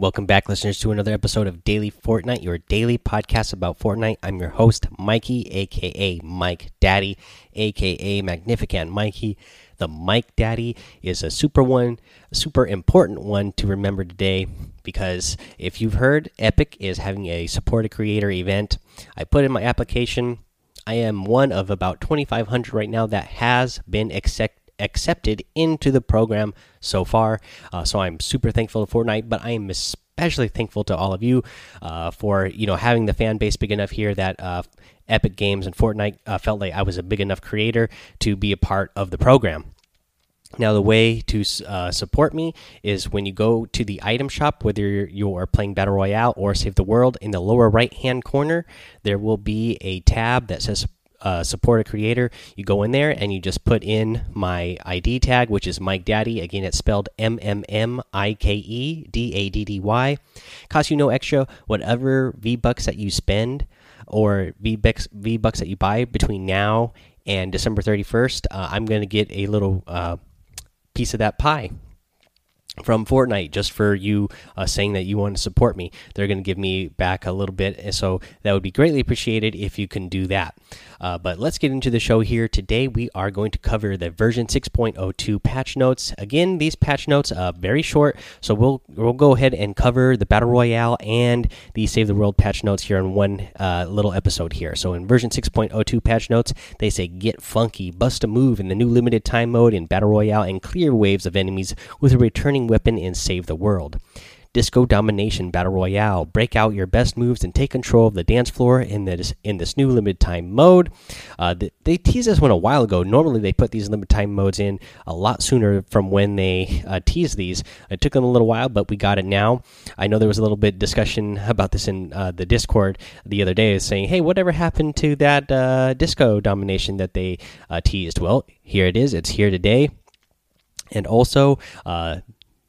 Welcome back, listeners, to another episode of Daily Fortnite, your daily podcast about Fortnite. I'm your host, Mikey, aka Mike Daddy, aka Magnificent Mikey. The Mike Daddy is a super one, a super important one to remember today because if you've heard, Epic is having a support a creator event. I put in my application. I am one of about 2,500 right now that has been accept accepted into the program so far. Uh, so I'm super thankful to Fortnite, but I am especially thankful to all of you uh, for you know having the fan base big enough here that uh, Epic Games and Fortnite uh, felt like I was a big enough creator to be a part of the program. Now, the way to uh, support me is when you go to the item shop, whether you are playing Battle Royale or Save the World, in the lower right hand corner, there will be a tab that says uh, support a creator, you go in there and you just put in my ID tag, which is Mike Daddy. Again, it's spelled M M M I K E D A D D Y. Costs you no extra. Whatever V bucks that you spend or V bucks V bucks that you buy between now and December 31st, uh, I'm going to get a little uh, piece of that pie from Fortnite just for you uh, saying that you want to support me. They're going to give me back a little bit, so that would be greatly appreciated if you can do that. Uh, but let's get into the show here. Today we are going to cover the version 6.02 patch notes. Again, these patch notes are very short, so we'll we'll go ahead and cover the battle royale and the save the world patch notes here in one uh, little episode here. So in version 6.02 patch notes, they say get funky, bust a move in the new limited time mode in battle royale, and clear waves of enemies with a returning weapon in save the world. Disco Domination Battle Royale. Break out your best moves and take control of the dance floor in this in this new limited time mode. Uh, they teased this one a while ago. Normally they put these limited time modes in a lot sooner from when they uh, teased these. It took them a little while, but we got it now. I know there was a little bit discussion about this in uh, the Discord the other day, saying, "Hey, whatever happened to that uh, Disco Domination that they uh, teased?" Well, here it is. It's here today. And also, uh,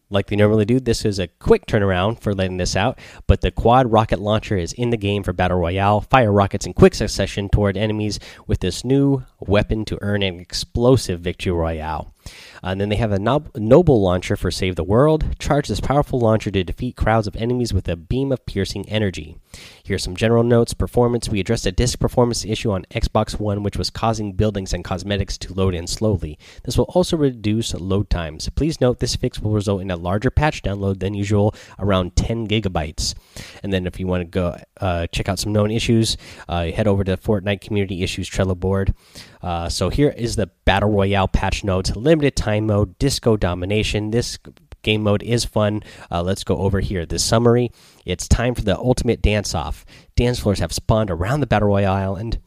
like they normally do. This is a quick turnaround for letting this out, but the quad rocket launcher is in the game for Battle Royale. Fire rockets in quick succession toward enemies with this new weapon to earn an explosive victory royale. Uh, and then they have a noble launcher for Save the World. Charge this powerful launcher to defeat crowds of enemies with a beam of piercing energy. Here's some general notes. Performance We addressed a disk performance issue on Xbox One, which was causing buildings and cosmetics to load in slowly. This will also reduce load times. Please note this fix will result in a larger patch download than usual, around 10 gigabytes. And then if you want to go uh, check out some known issues, uh, head over to the Fortnite Community Issues Trello board. Uh, so here is the Battle Royale patch notes limited time mode, disco domination. This game mode is fun. Uh, let's go over here. The summary it's time for the ultimate dance off. Dance floors have spawned around the Battle Royale island.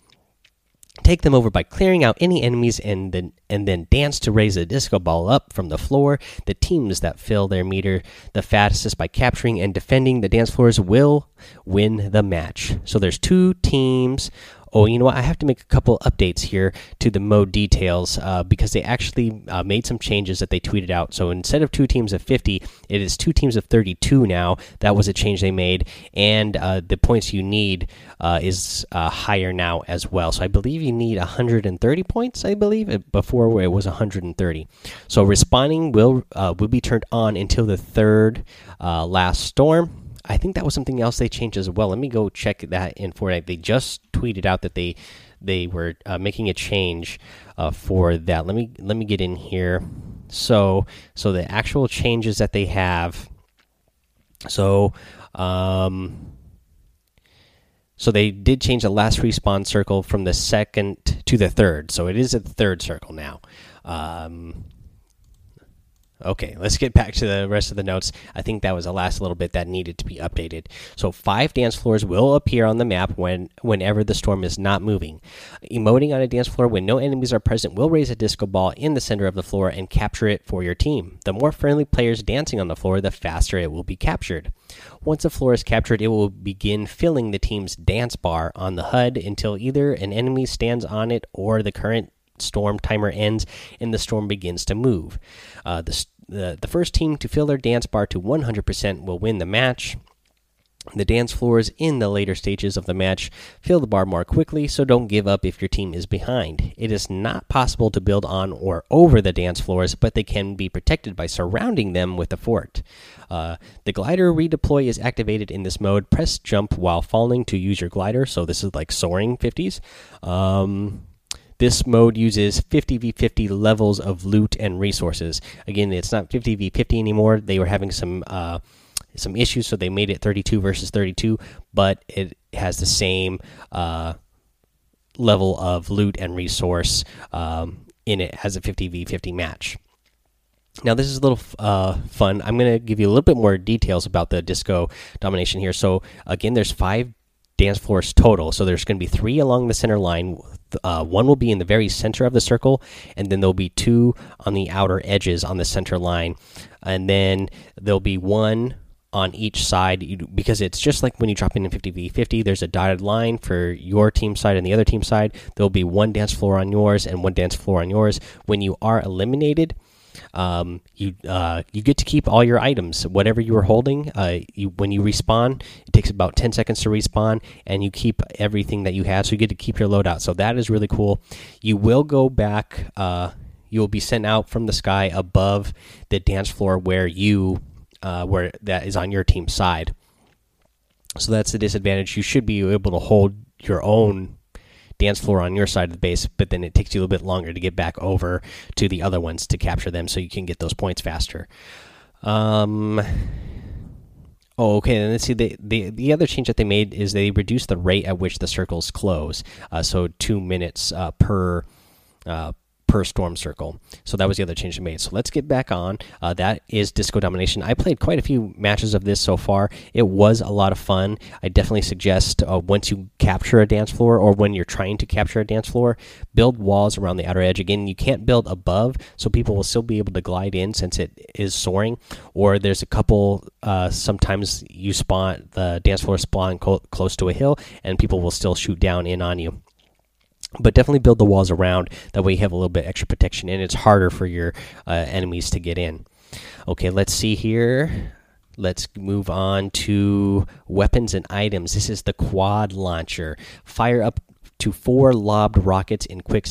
Take them over by clearing out any enemies and then and then dance to raise a disco ball up from the floor. The teams that fill their meter the fastest by capturing and defending the dance floors will win the match. So there's two teams Oh, you know what? I have to make a couple updates here to the mode details uh, because they actually uh, made some changes that they tweeted out. So instead of two teams of 50, it is two teams of 32 now. That was a change they made. And uh, the points you need uh, is uh, higher now as well. So I believe you need 130 points, I believe. Uh, before it was 130. So respawning will, will be turned on until the third last storm. I think that was something else they changed as well. Let me go check that in Fortnite. They just tweeted out that they they were uh, making a change uh, for that. Let me let me get in here. So so the actual changes that they have. So um, so they did change the last respawn circle from the second to the third. So it is the third circle now. Um, Okay, let's get back to the rest of the notes. I think that was the last little bit that needed to be updated. So five dance floors will appear on the map when whenever the storm is not moving. Emoting on a dance floor when no enemies are present will raise a disco ball in the center of the floor and capture it for your team. The more friendly players dancing on the floor, the faster it will be captured. Once a floor is captured, it will begin filling the team's dance bar on the HUD until either an enemy stands on it or the current storm timer ends and the storm begins to move. Uh, the, the, the first team to fill their dance bar to 100% will win the match. The dance floors in the later stages of the match fill the bar more quickly, so don't give up if your team is behind. It is not possible to build on or over the dance floors, but they can be protected by surrounding them with a fort. Uh, the glider redeploy is activated in this mode. Press jump while falling to use your glider, so this is like soaring 50s. Um, this mode uses 50v50 levels of loot and resources. Again, it's not 50v50 anymore. They were having some. Uh, some issues, so they made it 32 versus 32, but it has the same uh, level of loot and resource um, in it as a 50v50 match. Now, this is a little uh, fun. I'm going to give you a little bit more details about the disco domination here. So, again, there's five dance floors total. So, there's going to be three along the center line. Uh, one will be in the very center of the circle, and then there'll be two on the outer edges on the center line. And then there'll be one on each side because it's just like when you drop in in 50v50 there's a dotted line for your team side and the other team side there'll be one dance floor on yours and one dance floor on yours when you are eliminated um, you uh, you get to keep all your items whatever you were holding uh, you when you respawn it takes about 10 seconds to respawn and you keep everything that you have so you get to keep your loadout so that is really cool you will go back uh, you will be sent out from the sky above the dance floor where you uh, where that is on your team side. So that's the disadvantage. You should be able to hold your own dance floor on your side of the base, but then it takes you a little bit longer to get back over to the other ones to capture them, so you can get those points faster. Um. Oh, okay. And let's see. The, the the other change that they made is they reduced the rate at which the circles close. Uh, so two minutes uh, per uh, per storm circle. So that was the other change they made. So let's get back on. Uh, that is Disco Domination. I played quite a few matches of this so far. It was a lot of fun. I definitely suggest uh, once you capture a dance floor or when you're trying to capture a dance floor, build walls around the outer edge. Again, you can't build above, so people will still be able to glide in since it is soaring. Or there's a couple. Uh, sometimes you spawn the dance floor spawn close to a hill, and people will still shoot down in on you but definitely build the walls around. That way you have a little bit extra protection and it's harder for your uh, enemies to get in. Okay let's see here. Let's move on to weapons and items. This is the quad launcher. Fire up to four lobbed rockets in quick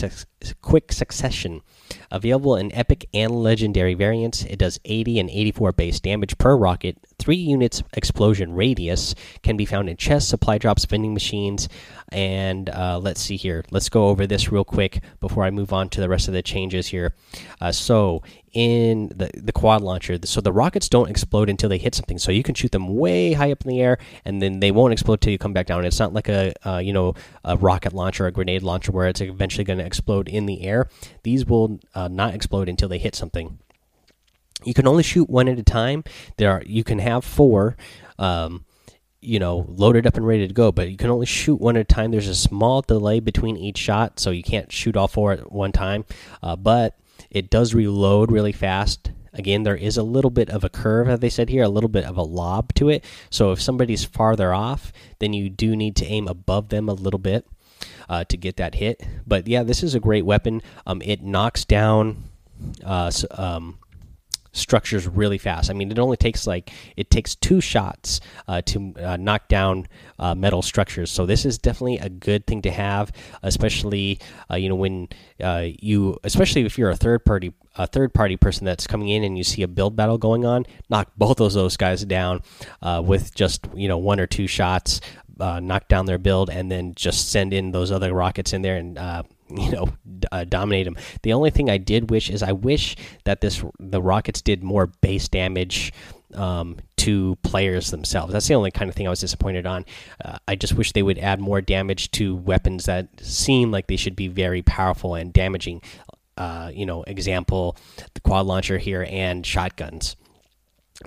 quick succession available in epic and legendary variants it does 80 and 84 base damage per rocket three units explosion radius can be found in chests supply drops vending machines and uh, let's see here. Let's go over this real quick before I move on to the rest of the changes here. Uh, so in the the quad launcher, so the rockets don't explode until they hit something. So you can shoot them way high up in the air, and then they won't explode till you come back down. It's not like a uh, you know a rocket launcher, a grenade launcher, where it's eventually going to explode in the air. These will uh, not explode until they hit something. You can only shoot one at a time. There are you can have four. Um, you know, loaded up and ready to go, but you can only shoot one at a time. There's a small delay between each shot, so you can't shoot all four at one time. Uh, but it does reload really fast. Again, there is a little bit of a curve, as they said here, a little bit of a lob to it. So if somebody's farther off, then you do need to aim above them a little bit uh, to get that hit. But yeah, this is a great weapon. Um, it knocks down uh, um, structures really fast. I mean, it only takes like it takes two shots uh, to uh, knock down uh, metal structures. So this is definitely a good thing to have, especially uh, you know when uh, you, especially if you're a third party a third party person that's coming in and you see a build battle going on, knock both of those guys down uh, with just you know one or two shots. Knock down their build and then just send in those other rockets in there and you know uh, dominate them. The only thing I did wish is I wish that this the Rockets did more base damage um, to players themselves. That's the only kind of thing I was disappointed on. Uh, I just wish they would add more damage to weapons that seem like they should be very powerful and damaging. Uh, you know, example, the quad launcher here and shotguns.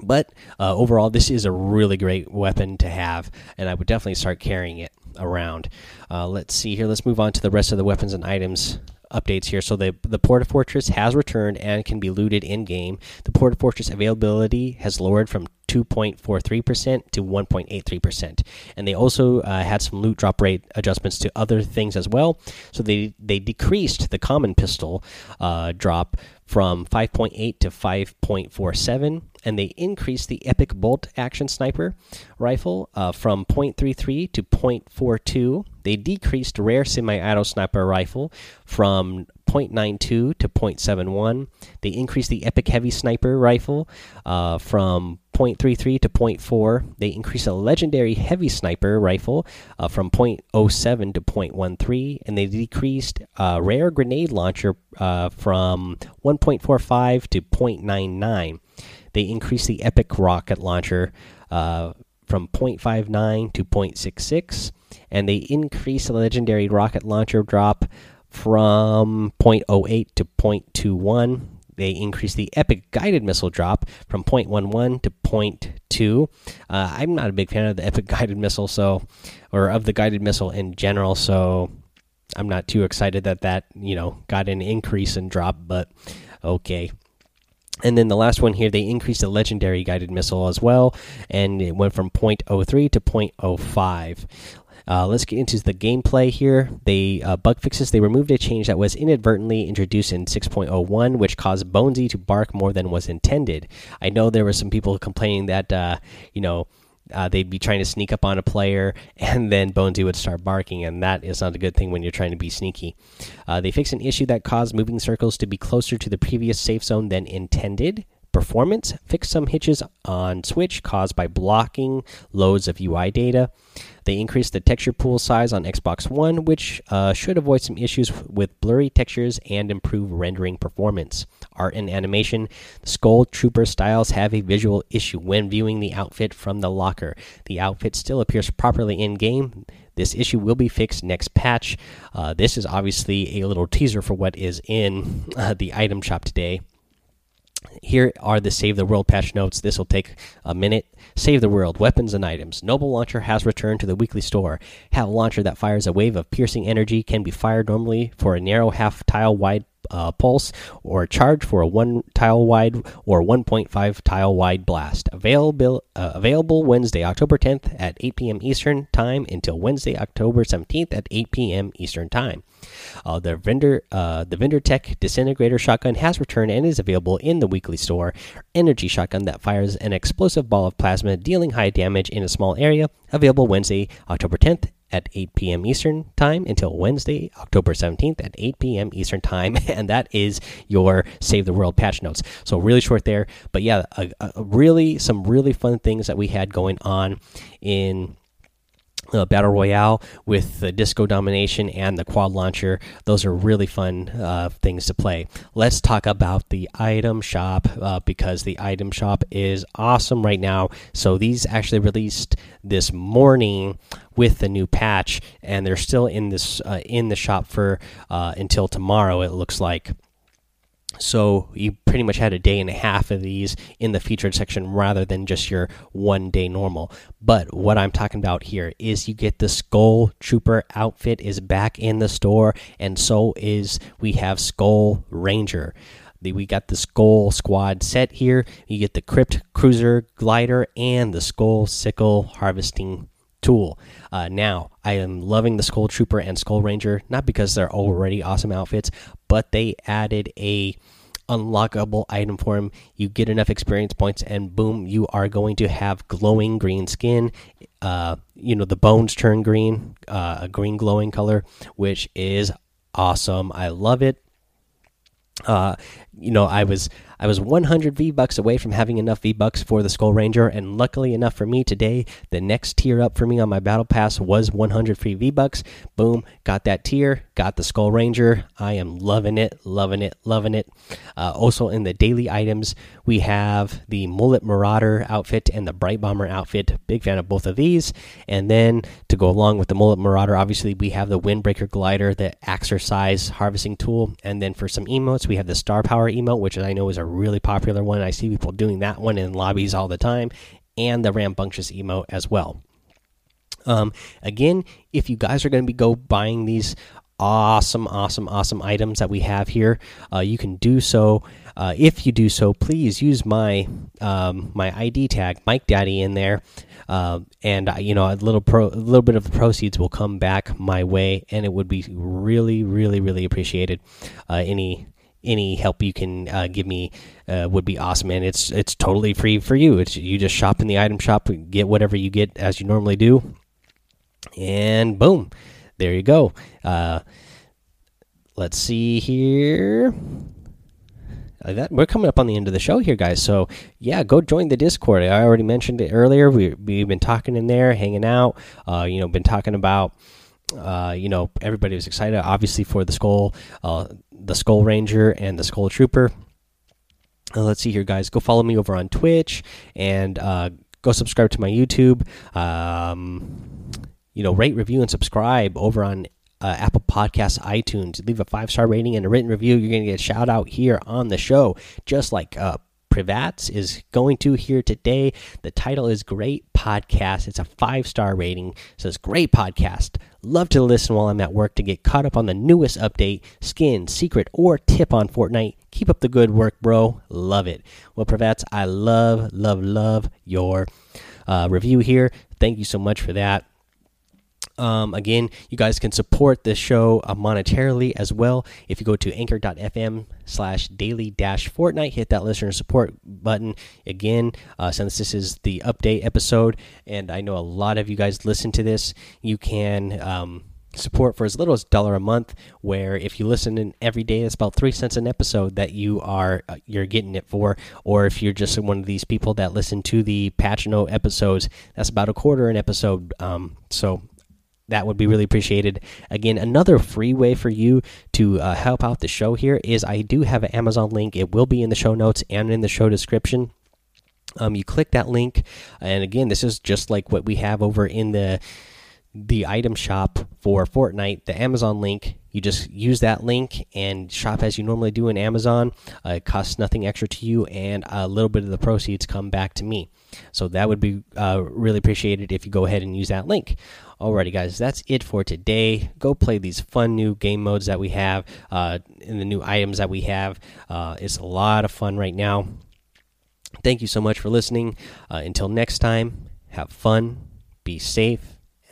But uh, overall, this is a really great weapon to have, and I would definitely start carrying it around. Uh, let's see here. Let's move on to the rest of the weapons and items updates here. So the the Porta Fortress has returned and can be looted in game. The Porta Fortress availability has lowered from 2.43% to 1.83%. And they also uh, had some loot drop rate adjustments to other things as well. So they, they decreased the common pistol uh, drop from 5.8 to 5.47 and they increased the epic bolt action sniper rifle uh, from 0.33 to 0.42 they decreased rare semi-auto sniper rifle from 0.92 to 0.71 they increased the epic heavy sniper rifle uh, from 0.33 to 0.4 they increased a legendary heavy sniper rifle uh, from 0.07 to 0.13 and they decreased uh, rare grenade launcher uh, from 1.45 to 0.99 they increased the epic rocket launcher uh, from 0.59 to 0.66 and they increased the legendary rocket launcher drop from 0.08 to 0.21 they increased the epic guided missile drop from 0.11 to 0.2 uh, i'm not a big fan of the epic guided missile so or of the guided missile in general so i'm not too excited that that you know got an increase in drop but okay and then the last one here, they increased the legendary guided missile as well, and it went from 0.03 to 0.05. Uh, let's get into the gameplay here. They uh, bug fixes. They removed a change that was inadvertently introduced in 6.01, which caused Bonesy to bark more than was intended. I know there were some people complaining that uh, you know uh, they'd be trying to sneak up on a player, and then Bonesy would start barking, and that is not a good thing when you're trying to be sneaky. Uh, they fixed an issue that caused moving circles to be closer to the previous safe zone than intended performance, fixed some hitches on Switch caused by blocking loads of UI data. They increased the texture pool size on Xbox One, which uh, should avoid some issues with blurry textures and improve rendering performance. Art and animation. The Skull Trooper styles have a visual issue when viewing the outfit from the locker. The outfit still appears properly in game. This issue will be fixed next patch. Uh, this is obviously a little teaser for what is in uh, the item shop today. Here are the Save the World patch notes. This will take a minute. Save the World weapons and items. Noble Launcher has returned to the weekly store. Have launcher that fires a wave of piercing energy can be fired normally for a narrow half tile wide uh, pulse or charge for a one tile wide or 1.5 tile wide blast. Available uh, available Wednesday, October 10th at 8 p.m. Eastern Time until Wednesday, October 17th at 8 p.m. Eastern Time. Uh, the vendor uh, the Vindertech disintegrator shotgun has returned and is available in the weekly store. Energy shotgun that fires an explosive ball of plasma, dealing high damage in a small area. Available Wednesday, October 10th at 8 p.m. Eastern Time until Wednesday, October 17th at 8 p.m. Eastern Time. And that is your Save the World patch notes. So, really short there. But yeah, a, a really, some really fun things that we had going on in uh, battle royale with the disco domination and the quad launcher. Those are really fun uh, things to play. Let's talk about the item shop uh, because the item shop is awesome right now. So these actually released this morning with the new patch and they're still in this uh, in the shop for uh, until tomorrow it looks like so you pretty much had a day and a half of these in the featured section rather than just your one day normal. But what I'm talking about here is you get the Skull Trooper outfit is back in the store, and so is we have Skull Ranger. We got the Skull Squad set here. You get the Crypt Cruiser glider and the Skull Sickle harvesting tool. Uh, now, I am loving the Skull Trooper and Skull Ranger, not because they're already awesome outfits, but they added a unlockable item for him. You get enough experience points, and boom, you are going to have glowing green skin. Uh, you know, the bones turn green, uh, a green glowing color, which is awesome. I love it. Uh, you know, I was I was 100 V bucks away from having enough V bucks for the Skull Ranger, and luckily enough for me today, the next tier up for me on my battle pass was 100 free V bucks. Boom, got that tier, got the Skull Ranger. I am loving it, loving it, loving it. Uh, also in the daily items, we have the Mullet Marauder outfit and the Bright Bomber outfit. Big fan of both of these. And then to go along with the Mullet Marauder, obviously we have the Windbreaker Glider, the Exercise Harvesting Tool, and then for some emotes, we have the Star Power emote, which I know is a really popular one. I see people doing that one in lobbies all the time, and the rambunctious emote as well. Um, again, if you guys are going to be go buying these awesome, awesome, awesome items that we have here. Uh, you can do so. Uh, if you do so, please use my um, my ID tag, Mike Daddy, in there, uh, and uh, you know a little pro, a little bit of the proceeds will come back my way, and it would be really, really, really appreciated. Uh, any any help you can uh, give me uh, would be awesome and it's it's totally free for you it's you just shop in the item shop get whatever you get as you normally do and boom there you go. Uh, let's see here. That we're coming up on the end of the show here, guys. So yeah, go join the Discord. I already mentioned it earlier. We we've been talking in there, hanging out. Uh, you know, been talking about. Uh, you know, everybody was excited, obviously, for the skull, uh, the Skull Ranger and the Skull Trooper. Uh, let's see here, guys. Go follow me over on Twitch and uh, go subscribe to my YouTube. Um, you know, rate, review, and subscribe over on uh, Apple Podcasts, iTunes. Leave a five star rating and a written review. You're going to get a shout out here on the show, just like uh, Privats is going to here today. The title is Great Podcast. It's a five star rating. It says Great Podcast. Love to listen while I'm at work to get caught up on the newest update, skin, secret, or tip on Fortnite. Keep up the good work, bro. Love it. Well, Privats, I love, love, love your uh, review here. Thank you so much for that. Um, again, you guys can support this show uh, monetarily as well. If you go to anchor.fm slash daily dash Fortnite, hit that listener support button. Again, uh, since this is the update episode, and I know a lot of you guys listen to this, you can. Um, support for as little as a dollar a month where if you listen in every day it's about three cents an episode that you are uh, you're getting it for or if you're just one of these people that listen to the patch note episodes that's about a quarter an episode um, so that would be really appreciated. Again, another free way for you to uh, help out the show here is I do have an Amazon link. It will be in the show notes and in the show description. Um, you click that link, and again, this is just like what we have over in the the item shop for Fortnite, the Amazon link. You just use that link and shop as you normally do in Amazon. Uh, it costs nothing extra to you, and a little bit of the proceeds come back to me. So that would be uh, really appreciated if you go ahead and use that link. Alrighty, guys, that's it for today. Go play these fun new game modes that we have uh, and the new items that we have. Uh, it's a lot of fun right now. Thank you so much for listening. Uh, until next time, have fun, be safe,